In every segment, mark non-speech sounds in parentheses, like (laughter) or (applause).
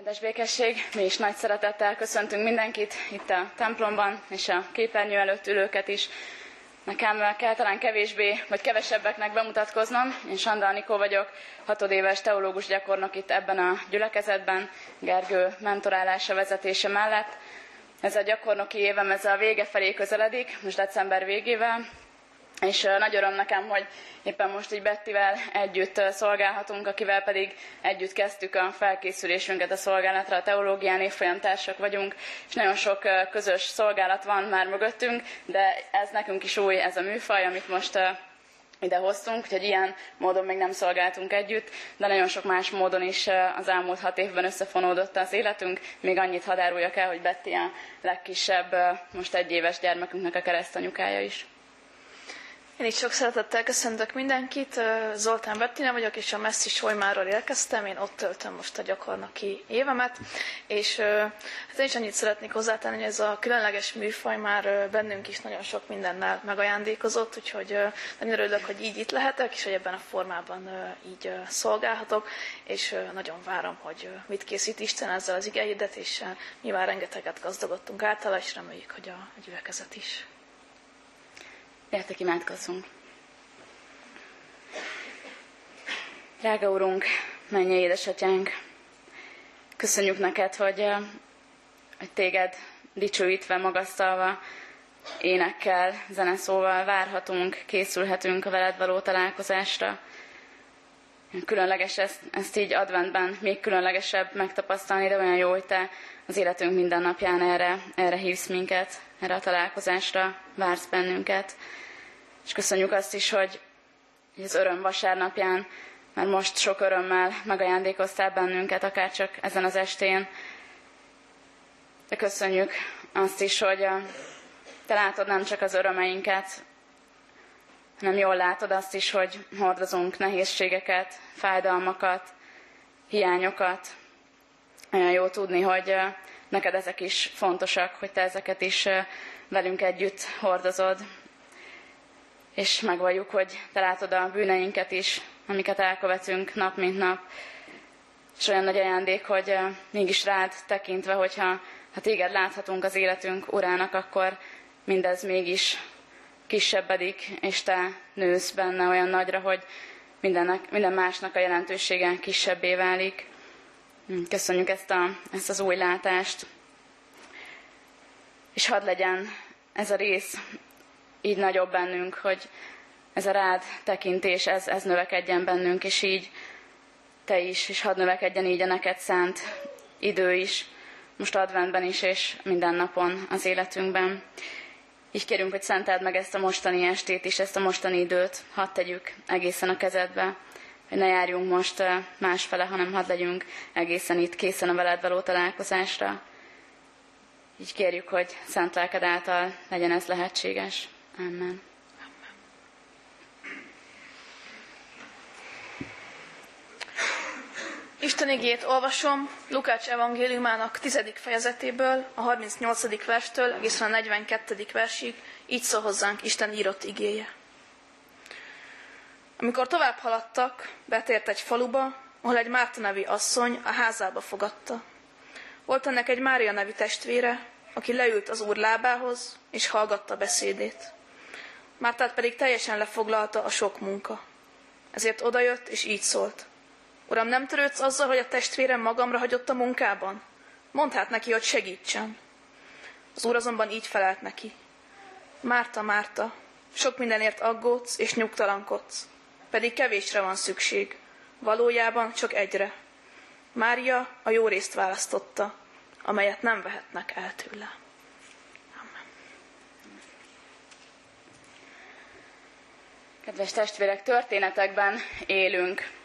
Áldás békesség, mi is nagy szeretettel köszöntünk mindenkit itt a templomban, és a képernyő előtt ülőket is. Nekem kell talán kevésbé, vagy kevesebbeknek bemutatkoznom. Én Sanda Anikó vagyok, hatodéves teológus gyakornok itt ebben a gyülekezetben, Gergő mentorálása vezetése mellett. Ez a gyakornoki évem, ez a vége felé közeledik, most december végével, és nagy öröm nekem, hogy éppen most így Bettivel együtt szolgálhatunk, akivel pedig együtt kezdtük a felkészülésünket a szolgálatra, a teológián évfolyamtársak vagyunk, és nagyon sok közös szolgálat van már mögöttünk, de ez nekünk is új, ez a műfaj, amit most ide hoztunk, úgyhogy ilyen módon még nem szolgáltunk együtt, de nagyon sok más módon is az elmúlt hat évben összefonódott az életünk. Még annyit hadáruljak el, hogy Betty a legkisebb, most egy éves gyermekünknek a keresztanyukája is. Én is sok szeretettel köszöntök mindenkit. Zoltán Bettina vagyok, és a Messzi Solymáról érkeztem. Én ott töltöm most a gyakornoki évemet. És hát én is annyit szeretnék hozzátenni, hogy ez a különleges műfaj már bennünk is nagyon sok mindennel megajándékozott, úgyhogy nagyon örülök, hogy így itt lehetek, és hogy ebben a formában így szolgálhatok, és nagyon várom, hogy mit készít Isten ezzel az igehirdetéssel. Nyilván rengeteget gazdagodtunk általa, és reméljük, hogy a gyülekezet is. Gyertek, imádkozzunk. Drága Urunk, menj édesatyánk, köszönjük neked, hogy, hogy téged dicsőítve, magasztalva, énekkel, zeneszóval várhatunk, készülhetünk a veled való találkozásra. Különleges ezt, ezt így adventben még különlegesebb megtapasztalni, de olyan jó, hogy te az életünk minden napján erre, erre hívsz minket, erre a találkozásra vársz bennünket. És köszönjük azt is, hogy az öröm vasárnapján, mert most sok örömmel megajándékoztál bennünket, akár csak ezen az estén. De köszönjük azt is, hogy te látod nem csak az örömeinket, hanem jól látod azt is, hogy hordozunk nehézségeket, fájdalmakat, hiányokat. Olyan jó tudni, hogy neked ezek is fontosak, hogy te ezeket is velünk együtt hordozod és megvalljuk, hogy te látod a bűneinket is, amiket elkövetünk nap mint nap. És olyan nagy ajándék, hogy mégis rád tekintve, hogyha ha téged láthatunk az életünk urának, akkor mindez mégis kisebbedik, és te nősz benne olyan nagyra, hogy mindennek, minden másnak a jelentősége kisebbé válik. Köszönjük ezt, a, ezt az új látást. És hadd legyen ez a rész így nagyobb bennünk, hogy ez a rád tekintés, ez, ez növekedjen bennünk, és így te is, és hadd növekedjen így a neked szánt idő is, most adventben is, és minden napon az életünkben. Így kérünk, hogy szenteld meg ezt a mostani estét is, ezt a mostani időt, hadd tegyük egészen a kezedbe, hogy ne járjunk most másfele, hanem hadd legyünk egészen itt készen a veled való találkozásra. Így kérjük, hogy szent lelked által legyen ez lehetséges. Amen. Isten igét olvasom Lukács evangéliumának 10. fejezetéből, a 38. verstől egészen a 42. versig, így szól hozzánk Isten írott igéje. Amikor tovább haladtak, betért egy faluba, ahol egy Márta nevi asszony a házába fogadta. Volt ennek egy Mária nevi testvére, aki leült az úr lábához, és hallgatta beszédét. Mártát pedig teljesen lefoglalta a sok munka. Ezért odajött, és így szólt. Uram, nem törődsz azzal, hogy a testvérem magamra hagyott a munkában? Mondd hát neki, hogy segítsen. Az úr azonban így felelt neki. Márta, Márta, sok mindenért aggódsz és nyugtalankodsz, pedig kevésre van szükség, valójában csak egyre. Mária a jó részt választotta, amelyet nem vehetnek el tőle. Kedves testvérek, történetekben élünk.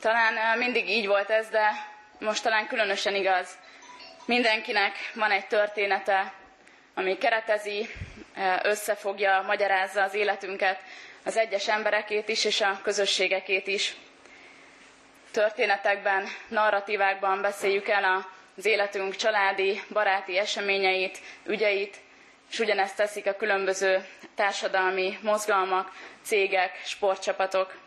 Talán mindig így volt ez, de most talán különösen igaz. Mindenkinek van egy története, ami keretezi, összefogja, magyarázza az életünket, az egyes emberekét is, és a közösségekét is. Történetekben, narratívákban beszéljük el az életünk családi, baráti eseményeit, ügyeit, és ugyanezt teszik a különböző társadalmi mozgalmak, cégek, sportcsapatok.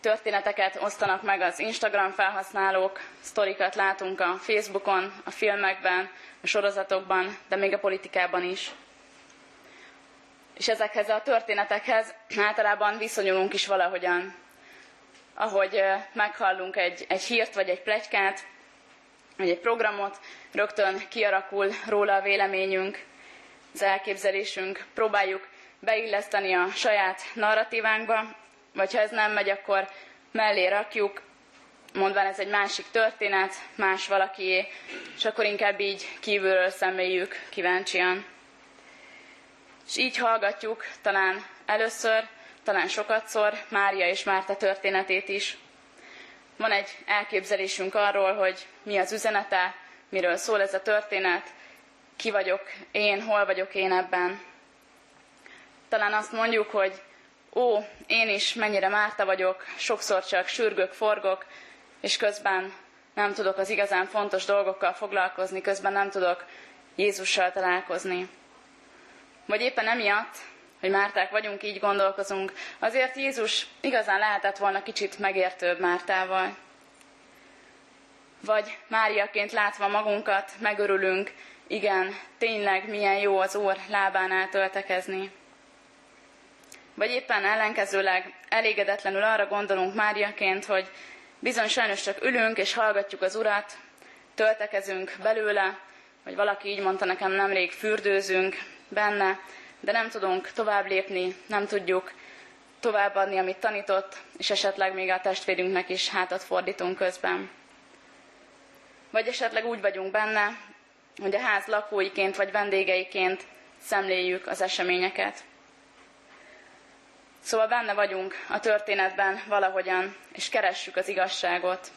Történeteket osztanak meg az Instagram felhasználók, sztorikat látunk a Facebookon, a filmekben, a sorozatokban, de még a politikában is. És ezekhez a történetekhez általában viszonyulunk is valahogyan. Ahogy meghallunk egy, egy hírt vagy egy plegykát, vagy egy programot, rögtön kiarakul róla a véleményünk, az elképzelésünk, próbáljuk beilleszteni a saját narratívánkba, vagy ha ez nem megy, akkor mellé rakjuk, mondván ez egy másik történet, más valakié, és akkor inkább így kívülről szemléljük kíváncsian. És így hallgatjuk talán először, talán sokatszor Mária és Márta történetét is. Van egy elképzelésünk arról, hogy mi az üzenete, miről szól ez a történet, ki vagyok én, hol vagyok én ebben. Talán azt mondjuk, hogy ó, én is mennyire Márta vagyok, sokszor csak sürgök, forgok, és közben nem tudok az igazán fontos dolgokkal foglalkozni, közben nem tudok Jézussal találkozni. Vagy éppen emiatt, hogy Márták vagyunk, így gondolkozunk, azért Jézus igazán lehetett volna kicsit megértőbb Mártával. Vagy Máriaként látva magunkat, megörülünk, igen, tényleg milyen jó az Úr lábánál töltekezni. Vagy éppen ellenkezőleg elégedetlenül arra gondolunk Máriaként, hogy bizony sajnos csak ülünk és hallgatjuk az Urat, töltekezünk belőle, vagy valaki így mondta nekem nemrég, fürdőzünk benne, de nem tudunk tovább lépni, nem tudjuk továbbadni, amit tanított, és esetleg még a testvérünknek is hátat fordítunk közben. Vagy esetleg úgy vagyunk benne, hogy a ház lakóiként vagy vendégeiként szemléljük az eseményeket. Szóval benne vagyunk a történetben valahogyan, és keressük az igazságot.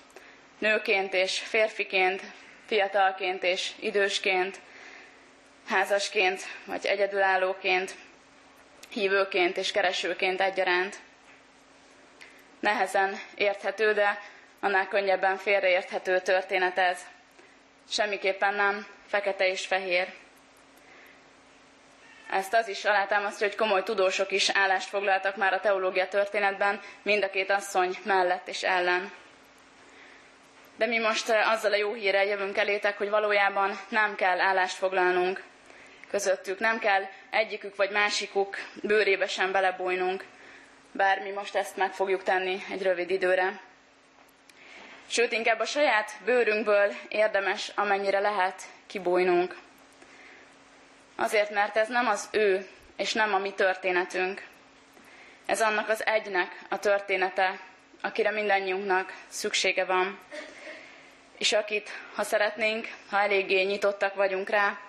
Nőként és férfiként, fiatalként és idősként, házasként vagy egyedülállóként, hívőként és keresőként egyaránt. Nehezen érthető, de annál könnyebben félreérthető történet ez. Semmiképpen nem fekete és fehér. Ezt az is alátámasztja, hogy komoly tudósok is állást foglaltak már a teológia történetben, mind a két asszony mellett és ellen. De mi most eh, azzal a jó hírrel jövünk elétek, hogy valójában nem kell állást foglalnunk közöttük, nem kell egyikük vagy másikuk bőrébe sem belebújnunk, bár mi most ezt meg fogjuk tenni egy rövid időre. Sőt, inkább a saját bőrünkből érdemes, amennyire lehet kibújnunk. Azért, mert ez nem az ő, és nem a mi történetünk. Ez annak az egynek a története, akire mindannyiunknak szüksége van. És akit, ha szeretnénk, ha eléggé nyitottak vagyunk rá,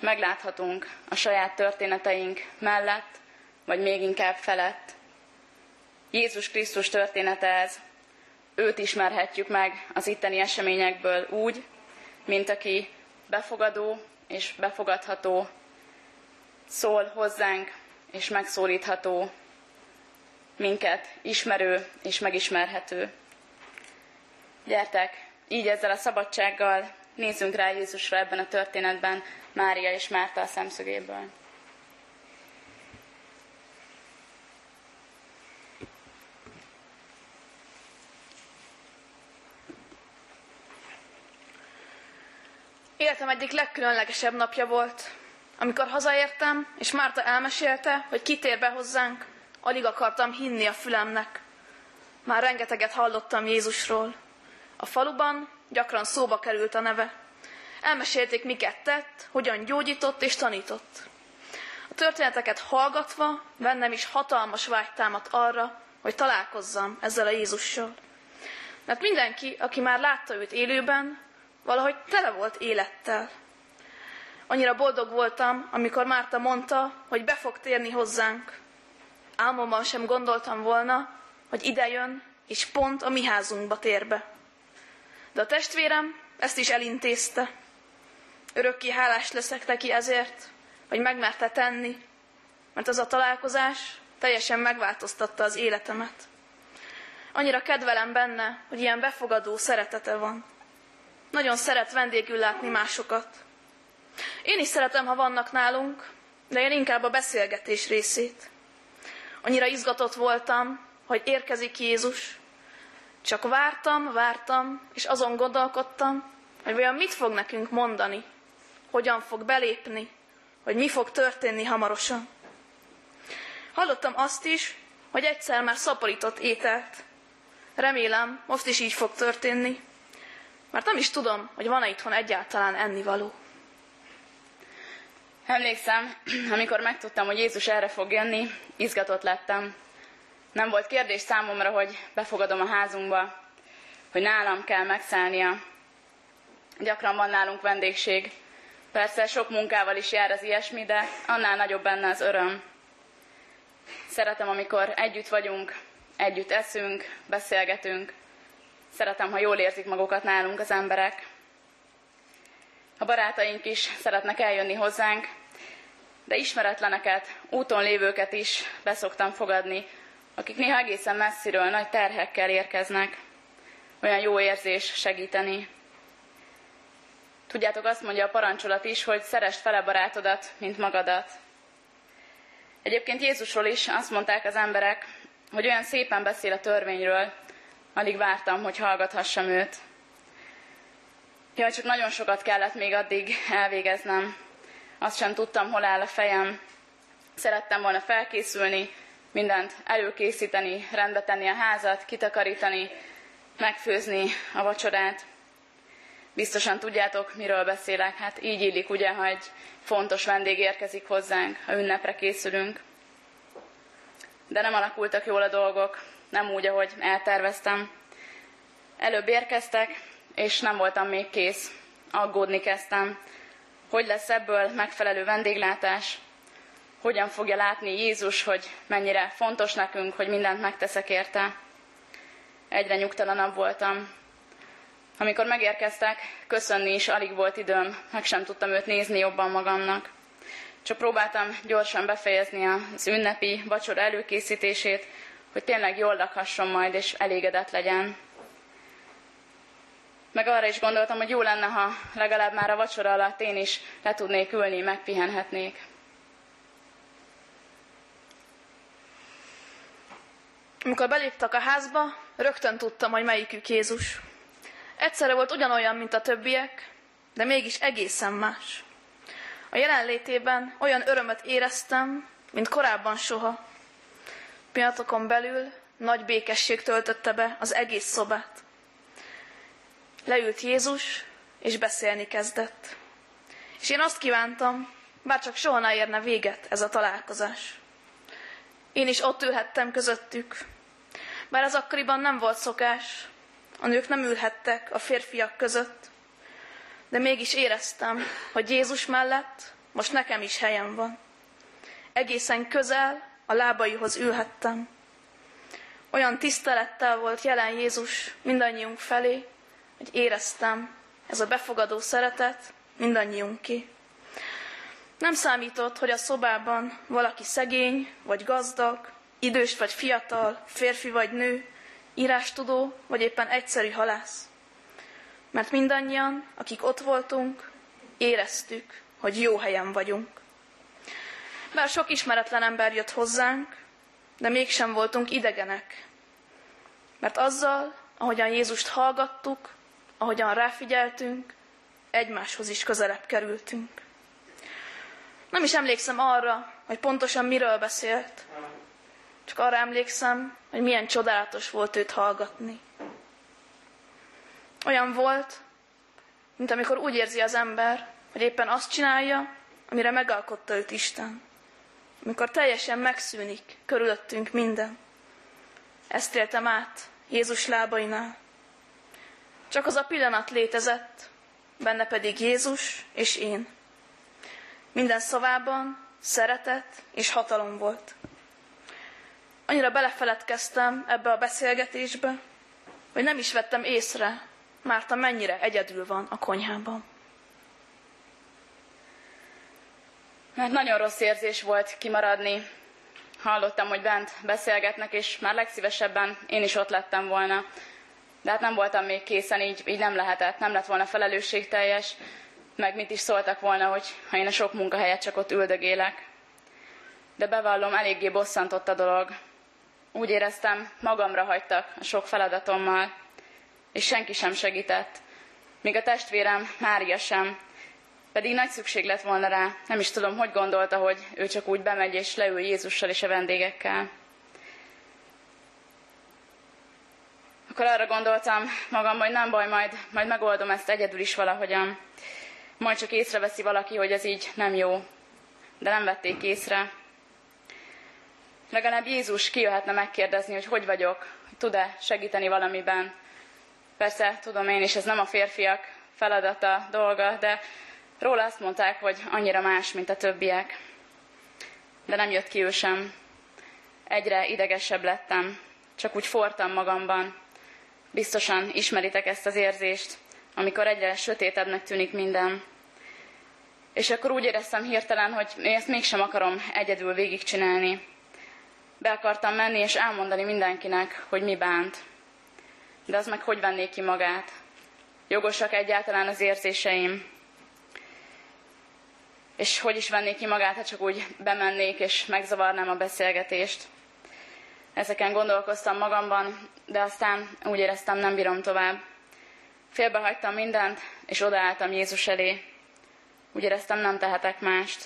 megláthatunk a saját történeteink mellett, vagy még inkább felett. Jézus Krisztus története ez. Őt ismerhetjük meg az itteni eseményekből úgy, mint aki befogadó és befogadható szól hozzánk, és megszólítható, minket ismerő és megismerhető. Gyertek, így ezzel a szabadsággal nézzünk rá Jézusra ebben a történetben, Mária és Márta a szemszögéből. Életem egyik legkülönlegesebb napja volt, amikor hazaértem, és Márta elmesélte, hogy kitér be hozzánk, alig akartam hinni a fülemnek. Már rengeteget hallottam Jézusról. A faluban gyakran szóba került a neve. Elmesélték, miket tett, hogyan gyógyított és tanított. A történeteket hallgatva bennem is hatalmas vágy támadt arra, hogy találkozzam ezzel a Jézussal. Mert mindenki, aki már látta őt élőben, valahogy tele volt élettel. Annyira boldog voltam, amikor Márta mondta, hogy be fog térni hozzánk. Álmomban sem gondoltam volna, hogy ide jön, és pont a mi házunkba tér be. De a testvérem ezt is elintézte. Örökké hálás leszek neki ezért, hogy megmerte tenni, mert az a találkozás teljesen megváltoztatta az életemet. Annyira kedvelem benne, hogy ilyen befogadó szeretete van. Nagyon szeret vendégül látni másokat. Én is szeretem, ha vannak nálunk, de én inkább a beszélgetés részét. Annyira izgatott voltam, hogy érkezik Jézus, Csak vártam, vártam, és azon gondolkodtam, hogy vajon mit fog nekünk mondani, hogyan fog belépni, hogy mi fog történni hamarosan. Hallottam azt is, hogy egyszer már szaporított ételt. Remélem, most is így fog történni, mert nem is tudom, hogy van-e itthon egyáltalán ennivaló. Emlékszem, (clears throat) amikor megtudtam, hogy Jézus erre fog jönni, izgatott lettem. Nem volt kérdés számomra, hogy befogadom a házunkba, hogy nálam kell megszállnia. Gyakran van nálunk vendégség. Persze sok munkával is jár az ilyesmi, de annál nagyobb benne az öröm. Szeretem, amikor együtt vagyunk, együtt eszünk, beszélgetünk. Szeretem, ha jól érzik magukat nálunk az emberek. A barátaink is szeretnek eljönni hozzánk, de ismeretleneket, úton lévőket is beszoktam fogadni, akik néha egészen messziről nagy terhekkel érkeznek. Olyan jó érzés segíteni. Tudjátok, azt mondja a parancsolat is, hogy szerest fele barátodat, mint magadat. Egyébként Jézusról is azt mondták az emberek, hogy olyan szépen beszél a törvényről, alig vártam, hogy hallgathassam őt. Jaj, csak nagyon sokat kellett még addig elvégeznem. Azt sem tudtam, hol áll a fejem. Szerettem volna felkészülni, mindent előkészíteni, rendbe tenni a házat, kitakarítani, megfőzni a vacsorát. Biztosan tudjátok, miről beszélek. Hát így illik, ugye, ha egy fontos vendég érkezik hozzánk, ha ünnepre készülünk. De nem alakultak jól a dolgok, nem úgy, ahogy elterveztem. Előbb érkeztek, és nem voltam még kész. Aggódni kezdtem. Hogy lesz ebből megfelelő vendéglátás? Hogyan fogja látni Jézus, hogy mennyire fontos nekünk, hogy mindent megteszek érte? Egyre nyugtalanabb voltam. Amikor megérkeztek, köszönni is alig volt időm, meg sem tudtam őt nézni jobban magamnak. Csak próbáltam gyorsan befejezni az ünnepi vacsora előkészítését, hogy tényleg jól lakhasson majd, és elégedett legyen. Meg arra is gondoltam, hogy jó lenne, ha legalább már a vacsora alatt én is le tudnék ülni, megpihenhetnék. Amikor beléptek a házba, rögtön tudtam, hogy melyikük Jézus. Egyszerre volt ugyanolyan, mint a többiek, de mégis egészen más. A jelenlétében olyan örömöt éreztem, mint korábban soha. Pillanatokon belül nagy békesség töltötte be az egész szobát. Leült Jézus, és beszélni kezdett. És én azt kívántam, bár csak soha ne érne véget ez a találkozás. Én is ott ülhettem közöttük. Bár ez akkoriban nem volt szokás, a nők nem ülhettek a férfiak között, de mégis éreztem, hogy Jézus mellett most nekem is helyem van. Egészen közel a lábaihoz ülhettem. Olyan tisztelettel volt jelen Jézus mindannyiunk felé, hogy éreztem, ez a befogadó szeretet mindannyiunké. Nem számított, hogy a szobában valaki szegény vagy gazdag, idős vagy fiatal, férfi vagy nő, írástudó vagy éppen egyszerű halász. Mert mindannyian, akik ott voltunk, éreztük, hogy jó helyen vagyunk. Bár sok ismeretlen ember jött hozzánk, de mégsem voltunk idegenek. Mert azzal, ahogyan Jézust hallgattuk, ahogyan ráfigyeltünk, egymáshoz is közelebb kerültünk. Nem is emlékszem arra, hogy pontosan miről beszélt, csak arra emlékszem, hogy milyen csodálatos volt őt hallgatni. Olyan volt, mint amikor úgy érzi az ember, hogy éppen azt csinálja, amire megalkotta őt Isten. Amikor teljesen megszűnik körülöttünk minden. Ezt éltem át Jézus lábainál. Csak az a pillanat létezett, benne pedig Jézus és én. Minden szavában szeretet és hatalom volt. Annyira belefeledkeztem ebbe a beszélgetésbe, hogy nem is vettem észre, Márta mennyire egyedül van a konyhában. Mert nagyon rossz érzés volt kimaradni. Hallottam, hogy bent beszélgetnek, és már legszívesebben én is ott lettem volna. De hát nem voltam még készen, így, így nem lehetett, nem lett volna felelősségteljes, meg mit is szóltak volna, hogy ha én a sok munkahelyet csak ott üldögélek. De bevallom, eléggé bosszantott a dolog. úgy éreztem, magamra hagytak a sok feladatommal, és senki sem segített. Még a testvérem, Mária sem, pedig nagy szükség lett volna rá. Nem is tudom, hogy gondolta, hogy ő csak úgy bemegy és leül Jézussal és a vendégekkel. Akkor arra gondoltam magam, hogy nem baj, majd, majd megoldom ezt egyedül is valahogyan. Majd csak észreveszi valaki, hogy ez így nem jó. De nem vették észre. Legalább Jézus kijöhetne megkérdezni, hogy hogy vagyok, tud-e segíteni valamiben. Persze, tudom én is, ez nem a férfiak feladata, dolga, de róla azt mondták, hogy annyira más, mint a többiek. De nem jött ki ő sem. Egyre idegesebb lettem, csak úgy fortam magamban. Biztosan ismeritek ezt az érzést, amikor egyre sötétebbnek tűnik minden. És akkor úgy éreztem hirtelen, hogy ezt mégsem akarom egyedül végigcsinálni. Be akartam menni és elmondani mindenkinek, hogy mi bánt. De az meg hogy venné ki magát? Jogosak egyáltalán az érzéseim? És hogy is vennék ki magát, ha csak úgy bemennék és megzavarnám a beszélgetést? Ezeken gondolkoztam magamban, de aztán úgy éreztem, nem bírom tovább. Félbehagytam mindent, és odaálltam Jézus elé. Úgy éreztem, nem tehetek mást.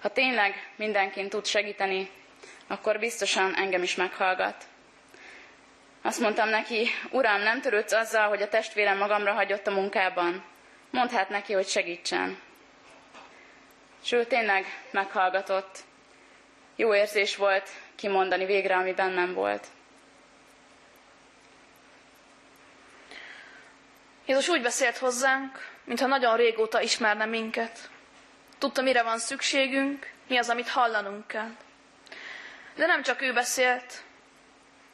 Ha tényleg mindenkin tud segíteni, akkor biztosan engem is meghallgat. Azt mondtam neki, Uram, nem törődsz azzal, hogy a testvérem magamra hagyott a munkában. Mondd hát neki, hogy segítsen. És ő tényleg meghallgatott. Jó érzés volt kimondani végre, ami bennem volt. Jézus úgy beszélt hozzánk, mintha nagyon régóta ismerne minket. Tudta, mire van szükségünk, mi az, amit hallanunk kell. De nem csak ő beszélt,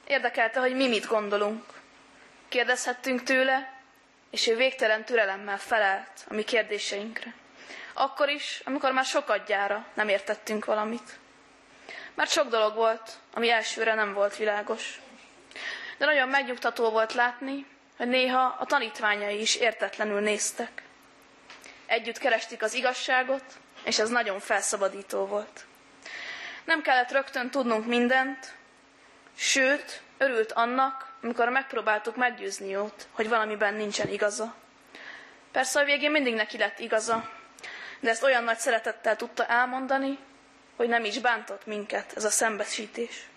érdekelte, hogy mi mit gondolunk. Kérdezhettünk tőle, és ő végtelen türelemmel felelt a mi kérdéseinkre. Akkor is, amikor már sokat gyára nem értettünk valamit. Mert sok dolog volt, ami elsőre nem volt világos. De nagyon megnyugtató volt látni, hogy néha a tanítványai is értetlenül néztek. Együtt kerestik az igazságot, és ez nagyon felszabadító volt. Nem kellett rögtön tudnunk mindent, sőt, örült annak, amikor megpróbáltuk meggyőzni őt, hogy valamiben nincsen igaza. Persze a végén mindig neki lett igaza, de ezt olyan nagy szeretettel tudta elmondani, hogy nem is bántott minket ez a szembesítés.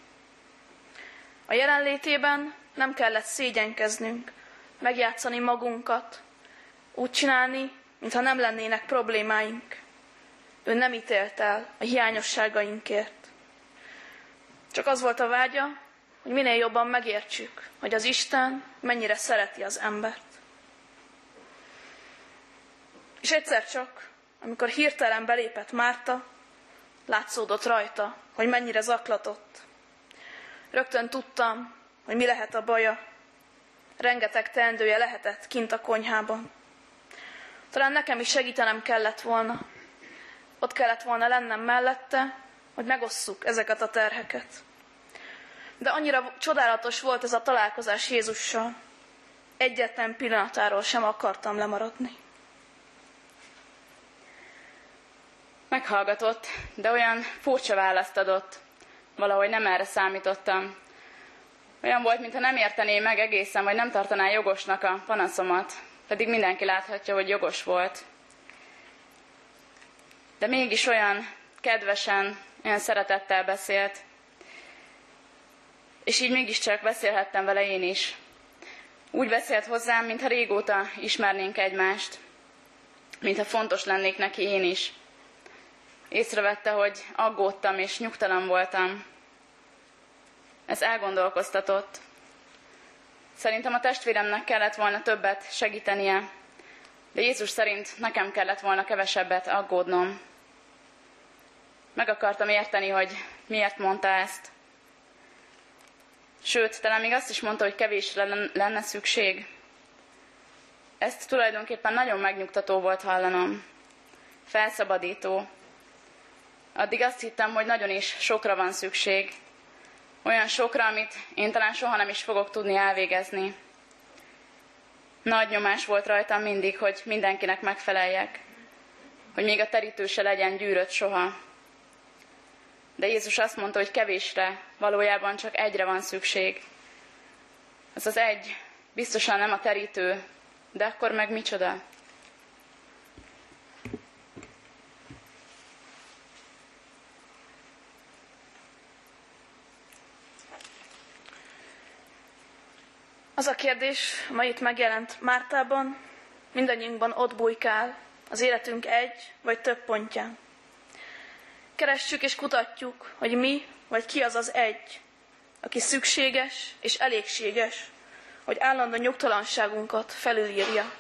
A jelenlétében nem kellett szégyenkeznünk, megjátszani magunkat, úgy csinálni, mintha nem lennének problémáink. Ő nem ítélt el a hiányosságainkért. Csak az volt a vágya, hogy minél jobban megértsük, hogy az Isten mennyire szereti az embert. És egyszer csak, amikor hirtelen belépett Márta, látszódott rajta, hogy mennyire zaklatott. Rögtön tudtam, hogy mi lehet a baja. Rengeteg teendője lehetett kint a konyhában. Talán nekem is segítenem kellett volna. Ott kellett volna lennem mellette, hogy megosszuk ezeket a terheket. De annyira csodálatos volt ez a találkozás Jézussal. Egyetlen pillanatáról sem akartam lemaradni. Meghallgatott, de olyan furcsa választ adott. Valahogy nem erre számítottam. Olyan volt, mintha nem értené meg egészen, vagy nem tartaná jogosnak a panaszomat, pedig mindenki láthatja, hogy jogos volt. De mégis olyan kedvesen, olyan szeretettel beszélt, és így mégiscsak beszélhettem vele én is. Úgy beszélt hozzám, mintha régóta ismernénk egymást, mintha fontos lennék neki én is. Észrevette, hogy aggódtam és nyugtalan voltam. Ez elgondolkoztatott. Szerintem a testvéremnek kellett volna többet segítenie, de Jézus szerint nekem kellett volna kevesebbet aggódnom. Meg akartam érteni, hogy miért mondta ezt. Sőt, talán még azt is mondta, hogy kevés lenne szükség. Ezt tulajdonképpen nagyon megnyugtató volt hallanom. Felszabadító. Addig azt hittem, hogy nagyon is sokra van szükség. Olyan sokra, amit én talán soha nem is fogok tudni elvégezni. Nagy nyomás volt rajtam mindig, hogy mindenkinek megfeleljek. Hogy még a terítő se legyen gyűrött soha. de Jézus azt mondta, hogy kevésre, valójában csak egyre van szükség. Ez az egy biztosan nem a terítő, de akkor meg micsoda? Az a kérdés, ma itt megjelent Mártában, mindannyiunkban ott bujkál, az életünk egy vagy több pontján. Keressük és kutatjuk, hogy mi vagy ki az az egy, aki szükséges és elégséges, hogy állandó nyugtalanságunkat felülírja.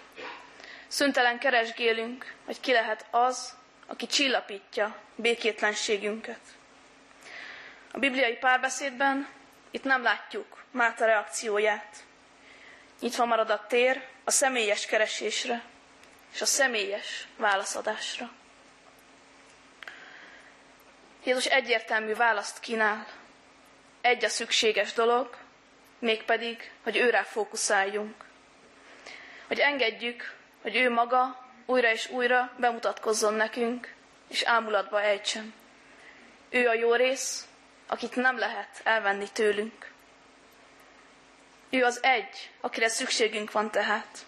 Szüntelen keresgélünk, hogy ki lehet az, aki csillapítja békétlenségünket. A bibliai párbeszédben itt nem látjuk Márta reakcióját. Nyitva marad a tér a személyes keresésre és a személyes válaszadásra. Jézus egyértelmű választ kínál. Egy a szükséges dolog, mégpedig, hogy őrá fókuszáljunk. Hogy engedjük, hogy ő maga újra és újra bemutatkozzon nekünk, és ámulatba ejtsen. Ő a jó rész, akit nem lehet elvenni tőlünk. Ő az egy, akire szükségünk van tehát.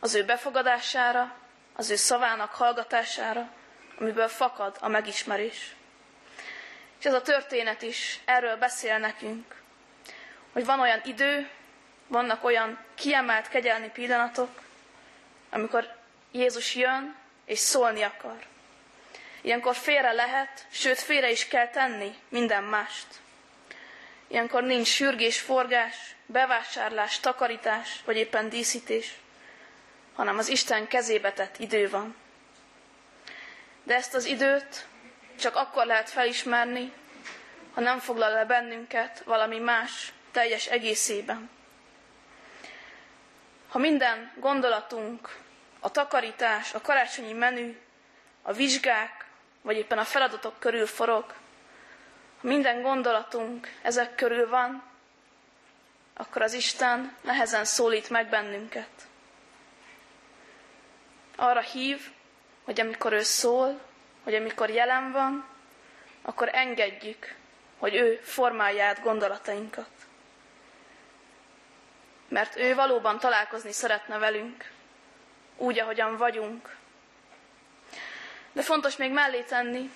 Az ő befogadására, az ő szavának hallgatására, amiből fakad a megismerés. És ez a történet is erről beszél nekünk, hogy van olyan idő, vannak olyan kiemelt kegyelmi pillanatok, amikor Jézus jön és szólni akar. Ilyenkor félre lehet, sőt félre is kell tenni minden mást. Ilyenkor nincs sürgés, forgás, bevásárlás, takarítás, vagy éppen díszítés, hanem az Isten kezébe tett idő van. De ezt az időt csak akkor lehet felismerni, ha nem foglal le bennünket valami más teljes egészében. Ha minden gondolatunk, a takarítás, a karácsonyi menü, a vizsgák, vagy éppen a feladatok körül forog, ha minden gondolatunk ezek körül van, akkor az Isten nehezen szólít meg bennünket. Arra hív, hogy amikor ő szól, hogy amikor jelen van, akkor engedjük, hogy ő formálja át gondolatainkat. Mert ő valóban találkozni szeretne velünk, úgy, ahogyan vagyunk. De fontos még mellé tenni,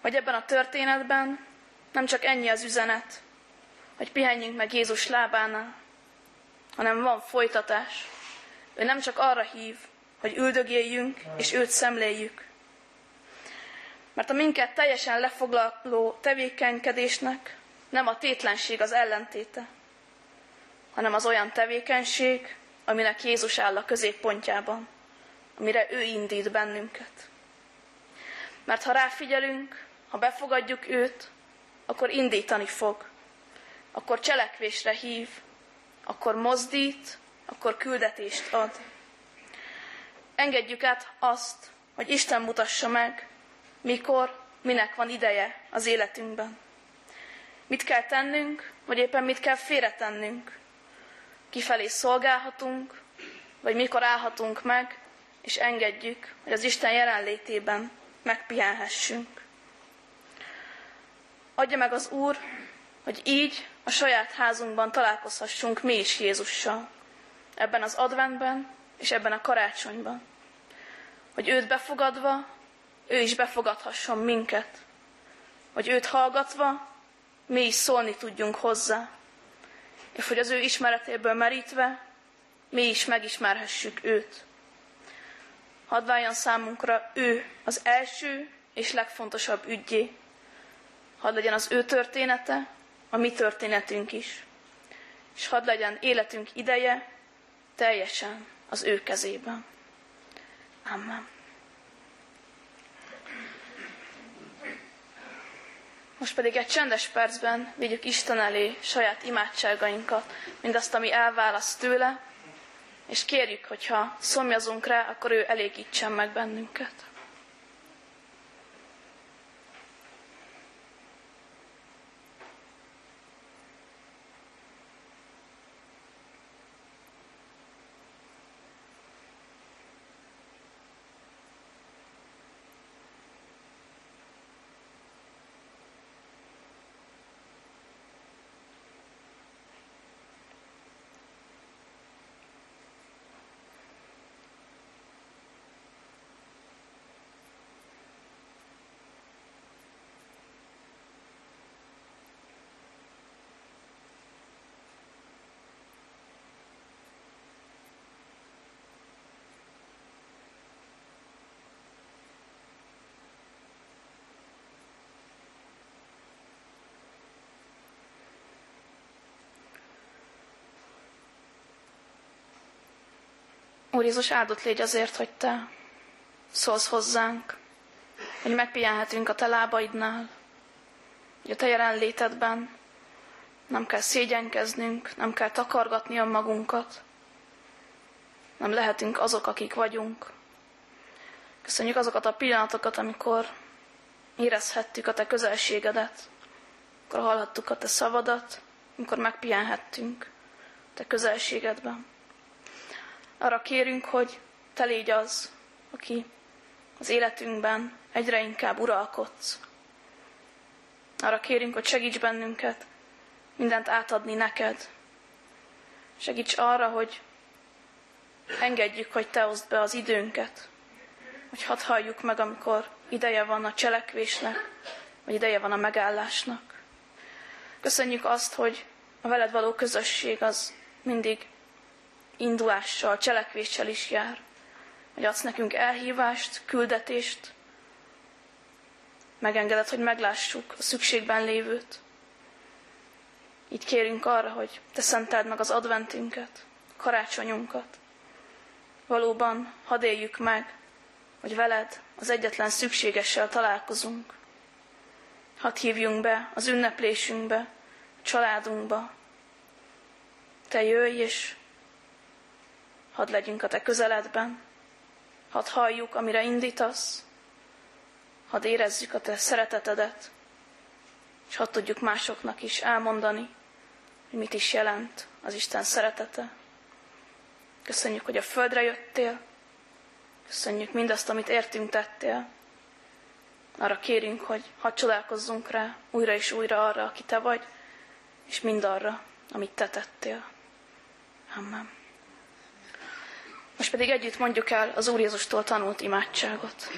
hogy ebben a történetben nem csak ennyi az üzenet, hogy pihenjünk meg Jézus lábánál, hanem van folytatás. Ő nem csak arra hív, hogy üldögéljünk és őt szemléljük. Mert a minket teljesen lefoglaló tevékenykedésnek nem a tétlenség az ellentéte, hanem az olyan tevékenység, aminek Jézus áll a középpontjában, amire ő indít bennünket. Mert ha ráfigyelünk, ha befogadjuk őt, akkor indítani fog, akkor cselekvésre hív, akkor mozdít, akkor küldetést ad. Engedjük át azt, hogy Isten mutassa meg, mikor, minek van ideje az életünkben. Mit kell tennünk, vagy éppen mit kell félretennünk. Kifelé szolgálhatunk, vagy mikor állhatunk meg, és engedjük, hogy az Isten jelenlétében megpihenhessünk. Adja meg az Úr, hogy így a saját házunkban találkozhassunk mi is Jézussal. Ebben az adventben és ebben a karácsonyban. Hogy őt befogadva, ő is befogadhasson minket. Hogy őt hallgatva, mi is szólni tudjunk hozzá. És hogy az ő ismeretéből merítve, mi is megismerhessük őt. Hadd váljon számunkra ő az első és legfontosabb ügyé. Hadd legyen az ő története, a mi történetünk is. És hadd legyen életünk ideje teljesen az ő kezében. Amen. Most pedig egy csendes percben vigyük Isten elé saját imádságainkat, mindazt, ami elválaszt tőle, és kérjük, hogyha szomjazunk rá, akkor ő elégítsen meg bennünket. Úr Jézus, áldott légy azért, hogy Te szólsz hozzánk, hogy megpihenhetünk a Te lábaidnál, hogy a Te jelenlétedben nem kell szégyenkeznünk, nem kell takargatni a magunkat, nem lehetünk azok, akik vagyunk. Köszönjük azokat a pillanatokat, amikor érezhettük a Te közelségedet, amikor hallhattuk a Te szavadat, amikor megpihenhettünk Te közelségedben. Arra kérünk, hogy Te légy az, aki az életünkben egyre inkább uralkodsz. Arra kérünk, hogy segíts bennünket mindent átadni neked. Segíts arra, hogy engedjük, hogy Te oszd be az időnket, hogy hadd halljuk meg, amikor ideje van a cselekvésnek, vagy ideje van a megállásnak. Köszönjük azt, hogy a veled való közösség az mindig indulással, cselekvéssel is jár. Hogy adsz nekünk elhívást, küldetést, megengedett, hogy meglássuk a szükségben lévőt. Így kérünk arra, hogy te szenteld meg az adventünket, karácsonyunkat. Valóban hadd éljük meg, hogy veled az egyetlen szükségessel találkozunk. Hadd hívjunk be az ünneplésünkbe, családunkba. Te jöjj, és hadd legyünk a te közeledben, hadd halljuk, amire indítasz, hadd érezzük a te szeretetedet, és hadd tudjuk másoknak is elmondani, hogy mit is jelent az Isten szeretete. Köszönjük, hogy a földre jöttél, köszönjük mindazt, amit értünk tettél. Arra kérünk, hogy hadd csodálkozzunk rá újra és újra arra, aki te vagy, és mindarra, amit te tettél. Amen. Most pedig együtt mondjuk el az Úr Jézustól tanult imádságot.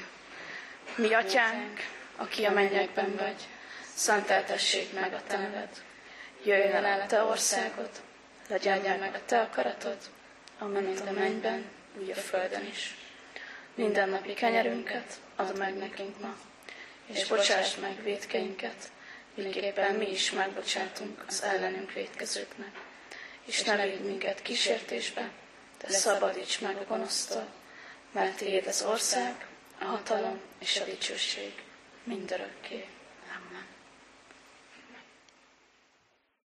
Mi atyánk, aki a mennyekben vagy, szenteltessék meg a te neved. Jöjjön el a te országod, legyen meg a te akaratod, amint a mennyben, úgy a földön is. Minden napi kenyerünket add meg nekünk ma, és bocsáss meg védkeinket, miképpen mi is megbocsátunk az ellenünk védkezőknek. És ne vigy minket kísértésbe, de szabadíts meg a gonosztól, mert tiéd az ország, a hatalom és a dicsőség mindörökké.